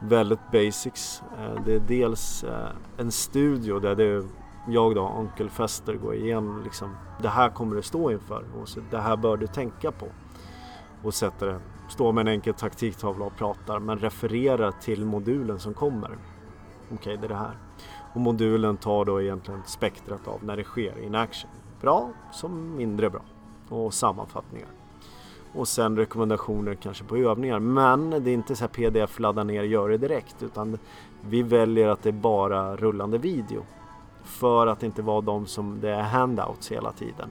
väldigt basics. Eh, det är dels eh, en studio där det jag då, Onkel Fester, går igenom liksom, det här kommer du stå inför och så, det här bör du tänka på. Och sätter det, står med en enkel taktiktavla och pratar men refererar till modulen som kommer. Okej, okay, det är det här. Och modulen tar då egentligen spektrat av när det sker in action. Bra som mindre bra. Och sammanfattningar. Och sen rekommendationer kanske på övningar. Men det är inte så här pdf ladda ner gör det direkt. Utan vi väljer att det är bara rullande video. För att inte vara de som det är handouts hela tiden.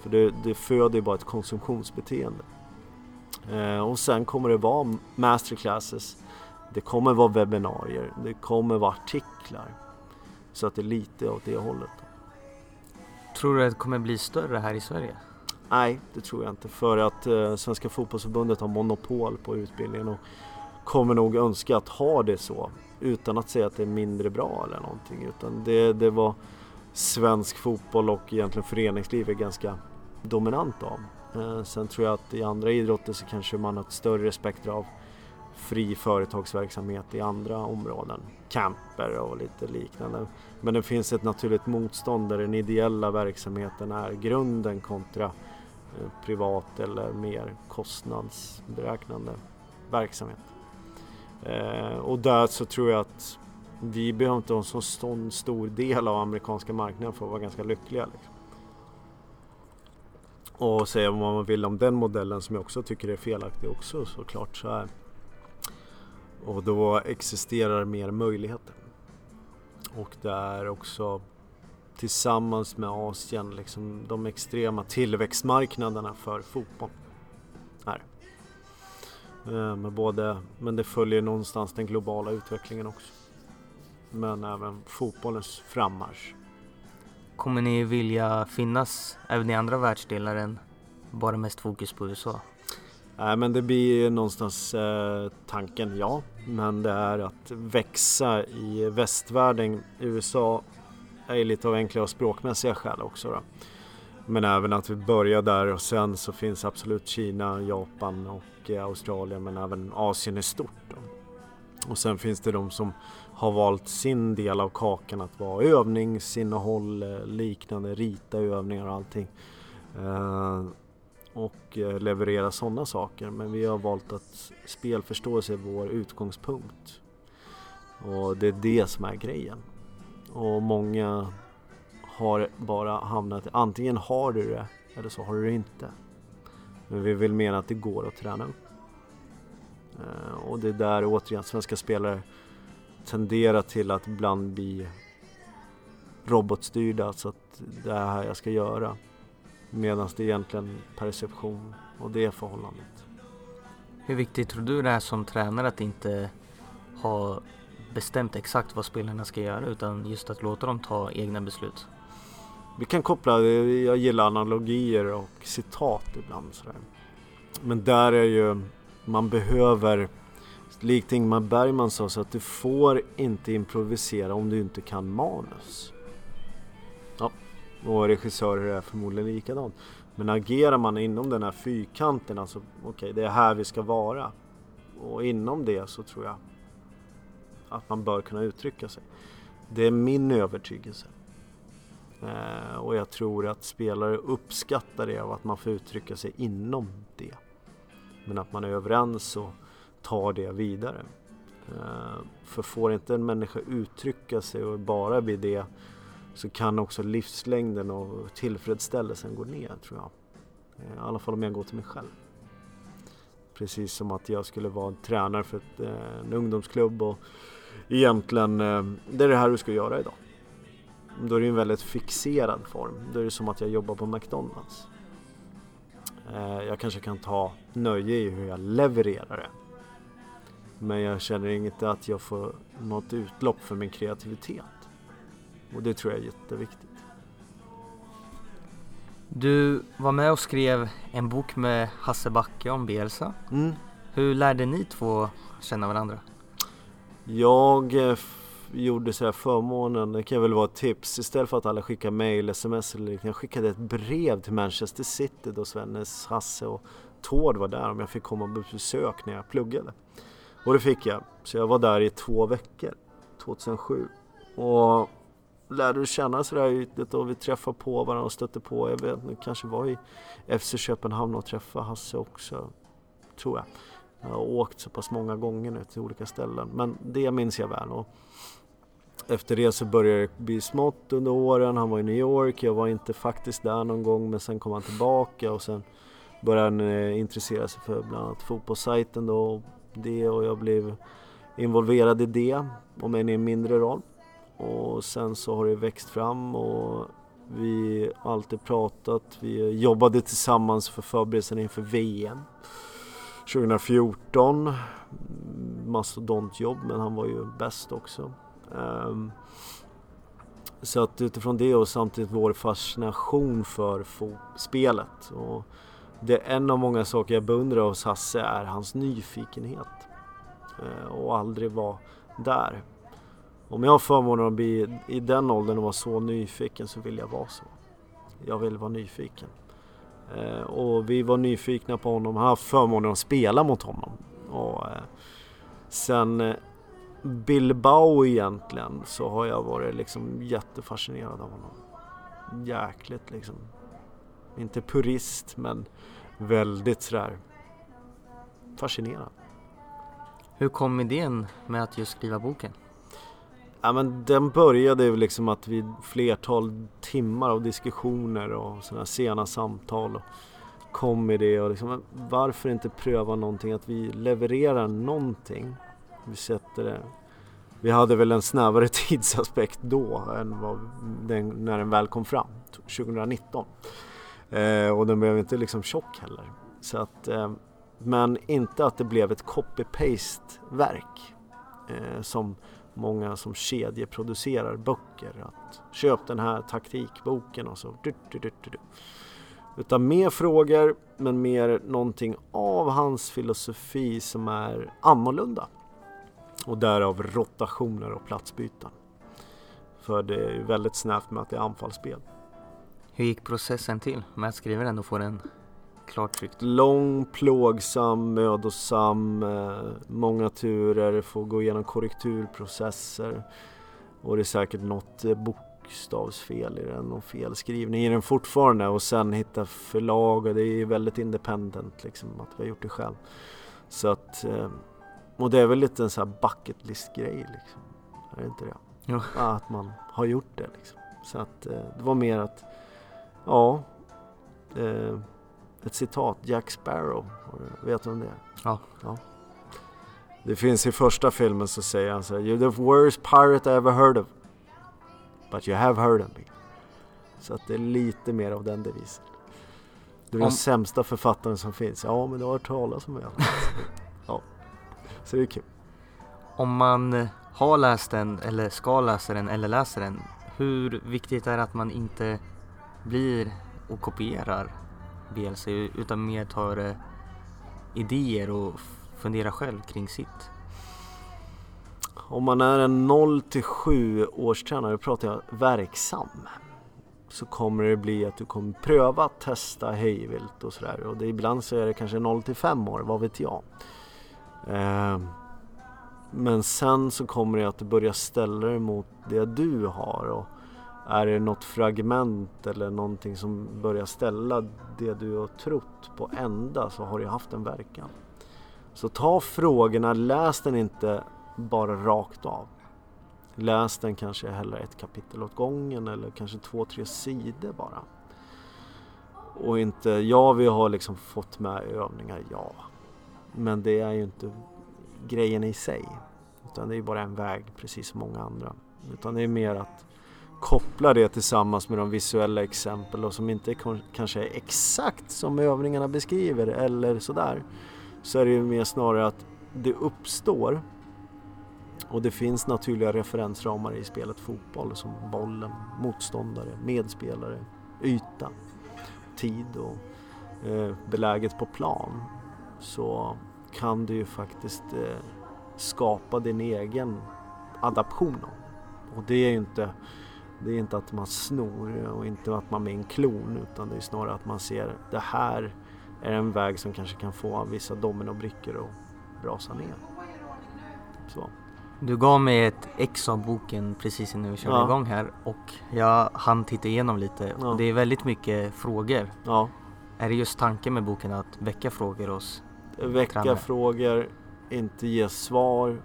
För det, det föder ju bara ett konsumtionsbeteende. Eh, och sen kommer det vara masterclasses. Det kommer vara webbinarier. Det kommer vara artiklar. Så att det är lite åt det hållet.
Tror du att det kommer bli större här i Sverige?
Nej, det tror jag inte. För att eh, Svenska Fotbollförbundet har monopol på utbildningen och kommer nog önska att ha det så utan att säga att det är mindre bra eller någonting. Utan det, det var svensk fotboll och egentligen föreningsliv är ganska dominant av. Eh, sen tror jag att i andra idrotter så kanske man har ett större spektra av fri företagsverksamhet i andra områden. Camper och lite liknande. Men det finns ett naturligt motstånd där den ideella verksamheten är grunden kontra eh, Eh, privat eller mer kostnadsberäknande verksamhet. Eh, och där så tror jag att vi behöver inte ha en så stor del av amerikanska marknaden för att vara ganska lyckliga. Liksom. Och säga vad man vill om den modellen som jag också tycker är felaktig också såklart så här. Och då existerar mer möjligheter. Och där också tillsammans med Asien liksom de extrema tillväxtmarknaderna för fotboll. Här. Eh, med både, men det följer någonstans den globala utvecklingen också. Men även fotbollens frammarsch.
Kommer ni vilja finnas även i andra världsdelar än bara mest fokus på USA?
Nej men det blir någonstans eh, tanken, ja. Men det är att växa i västvärlden. USA är lite av enklare språkmässiga skäl också. Då. Men även att vi börjar där och sen så finns absolut Kina, Japan och eh, Australien men även Asien är stort. Då. Och sen finns det de som har valt sin del av kakan att vara övningsinnehåll, eh, liknande, rita övningar och allting. Eh, och leverera sådana saker. Men vi har valt att spelförståelse är vår utgångspunkt. Och det är det som är grejen. Och många har bara hamnat antingen har du det eller så har du det inte. Men vi vill mena att det går att träna upp. Eh, och det är där återigen svenska spelare tenderar till att ibland bli robotstyrda så att det är här jag ska göra. Medan det är egentligen perception och det förhållandet.
Hur viktigt tror du det är som tränare att inte ha bestämt exakt vad spelarna ska göra utan just att låta dem ta egna beslut?
Vi kan koppla, jag gillar analogier och citat ibland sådär. Men där är ju, man behöver likt Ingmar Bergman sa så att du får inte improvisera om du inte kan manus. Ja, och regissörer är förmodligen likadant. Men agerar man inom den här fyrkanten, alltså okej okay, det är här vi ska vara. Och inom det så tror jag att man bör kunna uttrycka sig. Det är min övertygelse. Eh, och jag tror att spelare uppskattar det av att man får uttrycka sig inom det. Men att man är överens och tar det vidare. Eh, för får inte en människa uttrycka sig och bara vid det så kan också livslängden och tillfredsställelsen gå ner tror jag. Eh, I alla fall om jag går till mig själv. Precis som att jag skulle vara en tränare för ett, eh, en ungdomsklubb och egentligen det är det här du ska göra idag. Då är det en väldigt fixerad form. Då är det som att jag jobbar på McDonalds. Jag kanske kan ta nöje i hur jag levererar det Men jag känner inte att jag får något utlopp för min kreativitet. Och det tror jag är jätteviktigt.
Du var med och skrev en bok med Hasse Backe om Bielsa.
Mm.
Hur lärde ni två känna varandra?
Jag eh, gjorde så här förmånen, det kan väl vara ett tips, istället för att alla skickar mail, sms eller liknande. Jag skickade ett brev till Manchester City då Svennes, Hasse och Tord var där om jag fick komma på besök när jag pluggade. Och det fick jag. Så jag var där i två veckor, 2007. Och lärde känna sådär ytligt och vi träffade på varandra och stötte på. Jag vet inte, kanske var i FC Köpenhamn och träffade Hasse också, tror jag. Jag har åkt så pass många gånger nu till olika ställen, men det minns jag väl. Och efter det så började det bli smått under åren. Han var i New York, jag var inte faktiskt där någon gång, men sen kom han tillbaka och sen började han eh, intressera sig för bland annat fotbollssajten då, det och jag blev involverad i det, om än i en mindre roll. Och sen så har det växt fram och vi har alltid pratat, vi jobbade tillsammans för förberedelserna inför VM 2014. Mastodontjobb men han var ju bäst också. Um, så att utifrån det och samtidigt vår fascination för spelet. Och det är en av många saker jag beundrar hos Hasse är hans nyfikenhet. Uh, och aldrig vara där. Om jag har förmånen att bli i den åldern och vara så nyfiken så vill jag vara så. Jag vill vara nyfiken. Eh, och vi var nyfikna på honom. Har haft förmånen att spela mot honom. Och, eh, sen eh, Bilbao egentligen så har jag varit liksom jättefascinerad av honom. Jäkligt liksom. Inte purist men väldigt sådär fascinerad.
Hur kom idén med att just skriva boken?
Ja, men den började ju liksom att vid flertal timmar av diskussioner och sådana sena samtal och kom med det och liksom, varför inte pröva någonting, att vi levererar någonting. Vi sätter det. Vi hade väl en snävare tidsaspekt då än vad den, när den väl kom fram, 2019. Eh, och den blev inte liksom tjock heller. Så att, eh, men inte att det blev ett copy-paste verk eh, som många som kedjeproducerar böcker. Att köp den här taktikboken och så. Du, du, du, Utan mer frågor men mer någonting av hans filosofi som är annorlunda. Och därav rotationer och platsbyten. För det är väldigt snävt med att det är anfallsspel.
Hur gick processen till med att skriva den och få den Klartryckt.
Lång, plågsam, mödosam, eh, många turer, få gå igenom korrekturprocesser. Och det är säkert något eh, bokstavsfel i den och felskrivning i den fortfarande. Och sen hitta förlag och det är väldigt independent liksom att vi har gjort det själv. Så att, eh, och det är väl lite en sån här bucket list grej liksom. Är det inte det?
Jo.
Att man har gjort det liksom. Så att det var mer att, ja. Eh, ett citat, Jack Sparrow. Vet du vem det är?
Ja.
ja. Det finns i första filmen så säger han så här, You're the worst pirate I ever heard of. But you have heard of me. Så att det är lite mer av den devisen. Du är om... den sämsta författaren som finns. Ja, men du har hört talas om mig. ja. Så det är kul.
Om man har läst den, eller ska läsa den, eller läser den. Hur viktigt är det att man inte blir och kopierar BLC utan mer tar eh, idéer och funderar själv kring sitt.
Om man är en 0 till 7 årstränare, pratar jag verksam, så kommer det bli att du kommer pröva, testa hejvilt och sådär. Och det, ibland så är det kanske 0 till 5 år, vad vet jag. Eh, men sen så kommer det att du börjar ställa dig mot det du har. Och, är det något fragment eller någonting som börjar ställa det du har trott på ända så har det haft en verkan. Så ta frågorna, läs den inte bara rakt av. Läs den kanske hellre ett kapitel åt gången eller kanske två, tre sidor bara. Och inte, ja vi har liksom fått med övningar, ja. Men det är ju inte grejen i sig. Utan det är bara en väg precis som många andra. Utan det är mer att kopplar det tillsammans med de visuella exempel och som inte kanske är exakt som övningarna beskriver eller sådär. Så är det ju mer snarare att det uppstår och det finns naturliga referensramar i spelet fotboll som bollen, motståndare, medspelare, yta, tid och eh, beläget på plan så kan du ju faktiskt eh, skapa din egen adaption. Och det är ju inte, det är inte att man snor och inte att man är en klon utan det är snarare att man ser det här är en väg som kanske kan få vissa dominobrickor att brasa ner. Så.
Du gav mig ett ex av boken precis innan vi körde ja. igång här och jag hann titta igenom lite. Ja. Det är väldigt mycket frågor. Ja. Är det just tanken med boken att väcka frågor hos
Väcka tränare? frågor, inte ge svar.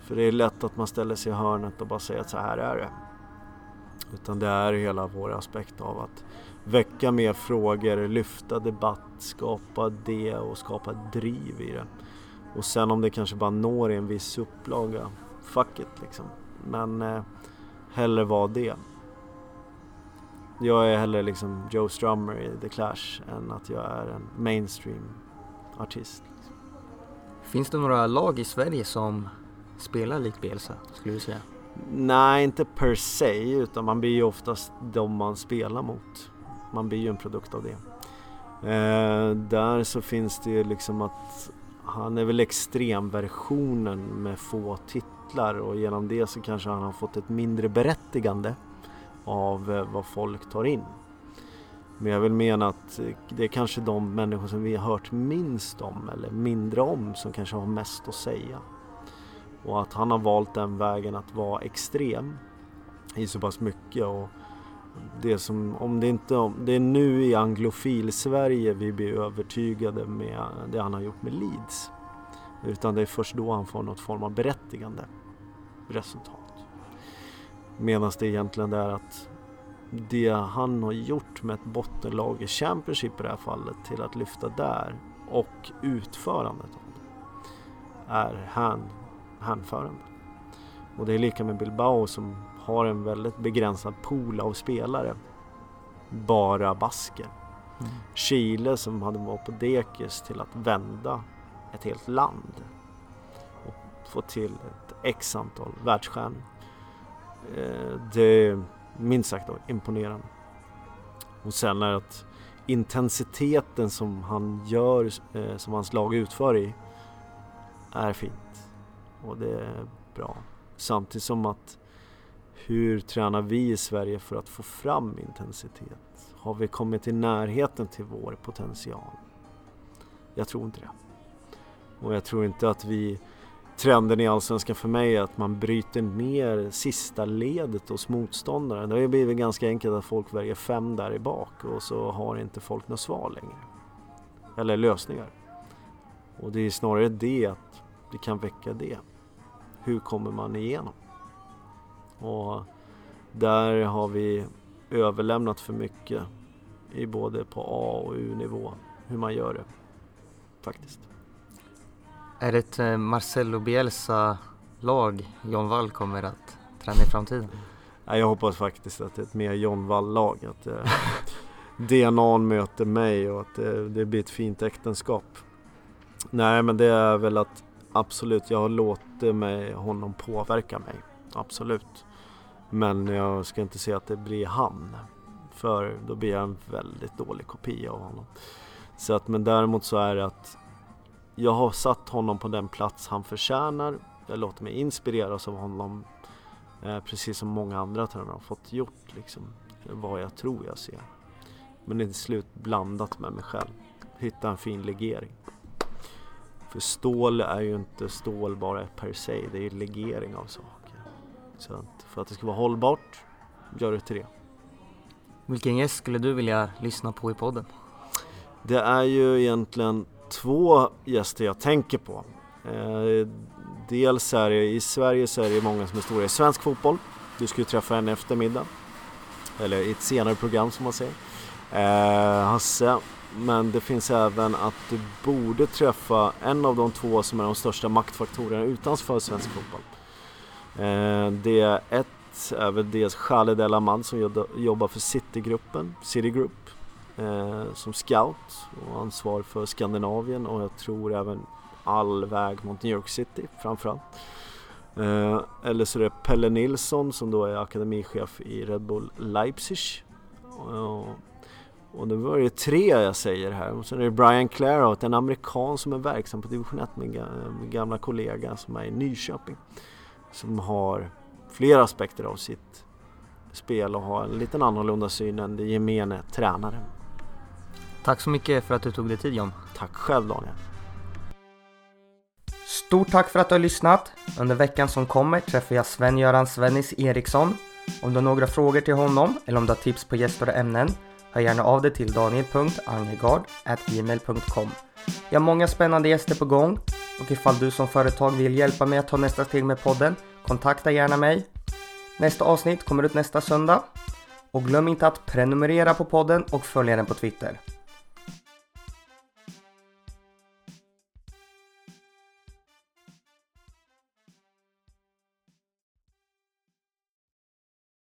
För det är lätt att man ställer sig i hörnet och bara säger att så här är det. Utan det är hela vår aspekt av att väcka mer frågor, lyfta debatt, skapa det och skapa driv i det. Och sen om det kanske bara når i en viss upplaga, fuck it liksom. Men eh, hellre vara det. Jag är hellre liksom Joe Strummer i The Clash än att jag är en mainstream artist.
Finns det några lag i Sverige som spelar likt Bielsa, skulle du säga?
Nej, inte per se, utan man blir ju oftast de man spelar mot. Man blir ju en produkt av det. Eh, där så finns det ju liksom att han är väl extremversionen med få titlar och genom det så kanske han har fått ett mindre berättigande av eh, vad folk tar in. Men jag vill mena att eh, det är kanske de människor som vi har hört minst om eller mindre om som kanske har mest att säga. Och att han har valt den vägen att vara extrem i så pass mycket. Och det som, om det inte om, det är nu i anglofil-Sverige vi blir övertygade med det han har gjort med Leeds. Utan det är först då han får något form av berättigande resultat. Medan det egentligen är att det han har gjort med ett bottenlag i Championship i det här fallet till att lyfta där och utförandet av det är han hänförande. Och det är lika med Bilbao som har en väldigt begränsad pool av spelare. Bara basker. Mm. Chile som hade varit på dekis till att vända ett helt land. Och få till ett x antal världsstjärnor. Eh, det minst sagt imponerande. Och sen är det att intensiteten som han gör, eh, som hans lag utför i, är fint. Och det är bra. Samtidigt som att hur tränar vi i Sverige för att få fram intensitet? Har vi kommit i närheten till vår potential? Jag tror inte det. Och jag tror inte att vi trenden i Allsvenskan för mig är att man bryter ner sista ledet hos motståndaren. Det har ju blivit ganska enkelt att folk väljer fem där i bak och så har inte folk något svar längre. Eller lösningar. Och det är snarare det att vi kan väcka det. Hur kommer man igenom? Och där har vi överlämnat för mycket i både på A och U-nivå hur man gör det faktiskt.
Är det ett eh, Marcelo Bielsa-lag John Wall kommer att träna i framtiden?
jag hoppas faktiskt att det är ett mer John Wall-lag. Att eh, DNA möter mig och att det, det blir ett fint äktenskap. Nej men det är väl att absolut, jag har låtit mig, honom påverka mig. Absolut. Men jag ska inte säga att det blir han. För då blir jag en väldigt dålig kopia av honom. Så att, men däremot så är det att jag har satt honom på den plats han förtjänar. Jag låter mig inspireras av honom. Eh, precis som många andra tränare har fått gjort. Liksom, vad jag tror jag ser. Men det är till slut blandat med mig själv. Hitta en fin legering. För stål är ju inte stål bara per se. Det är legering av saker. Så att för att det ska vara hållbart, gör det till det.
Vilken gäst skulle du vilja lyssna på i podden?
Det är ju egentligen två gäster jag tänker på. Eh, dels är det, i Sverige så är det många som är stora i svensk fotboll. Du ska ju träffa en eftermiddag. Eller i ett senare program som man säger. Eh, Hasse. Men det finns även att du borde träffa en av de två som är de största maktfaktorerna utanför svensk fotboll. Eh, det är ett är väl dels Khaled El Ahmad som jobbar för Citygruppen, City Group, eh, som scout och ansvarig för Skandinavien och jag tror även all väg mot New York City framförallt. Eh, eller så är det Pelle Nilsson som då är akademichef i Red Bull Leipzig. Och, och nu var det tre jag säger här. Och sen är det Brian Clarout, en amerikan som är verksam på division 1 med min gamla kollega som är i Nyköping. Som har flera aspekter av sitt spel och har en liten annorlunda syn än det gemene tränaren.
Tack så mycket för att du tog dig tid John.
Tack själv Daniel.
Stort tack för att du har lyssnat. Under veckan som kommer träffar jag Sven-Göran Svennis Eriksson. Om du har några frågor till honom eller om du har tips på gäster och ämnen, hör gärna av dig till daniel.angegard.gmail.com. Vi har många spännande gäster på gång och ifall du som företag vill hjälpa mig att ta nästa steg med podden, kontakta gärna mig. Nästa avsnitt kommer ut nästa söndag. Och glöm inte att prenumerera på podden och följa den på Twitter.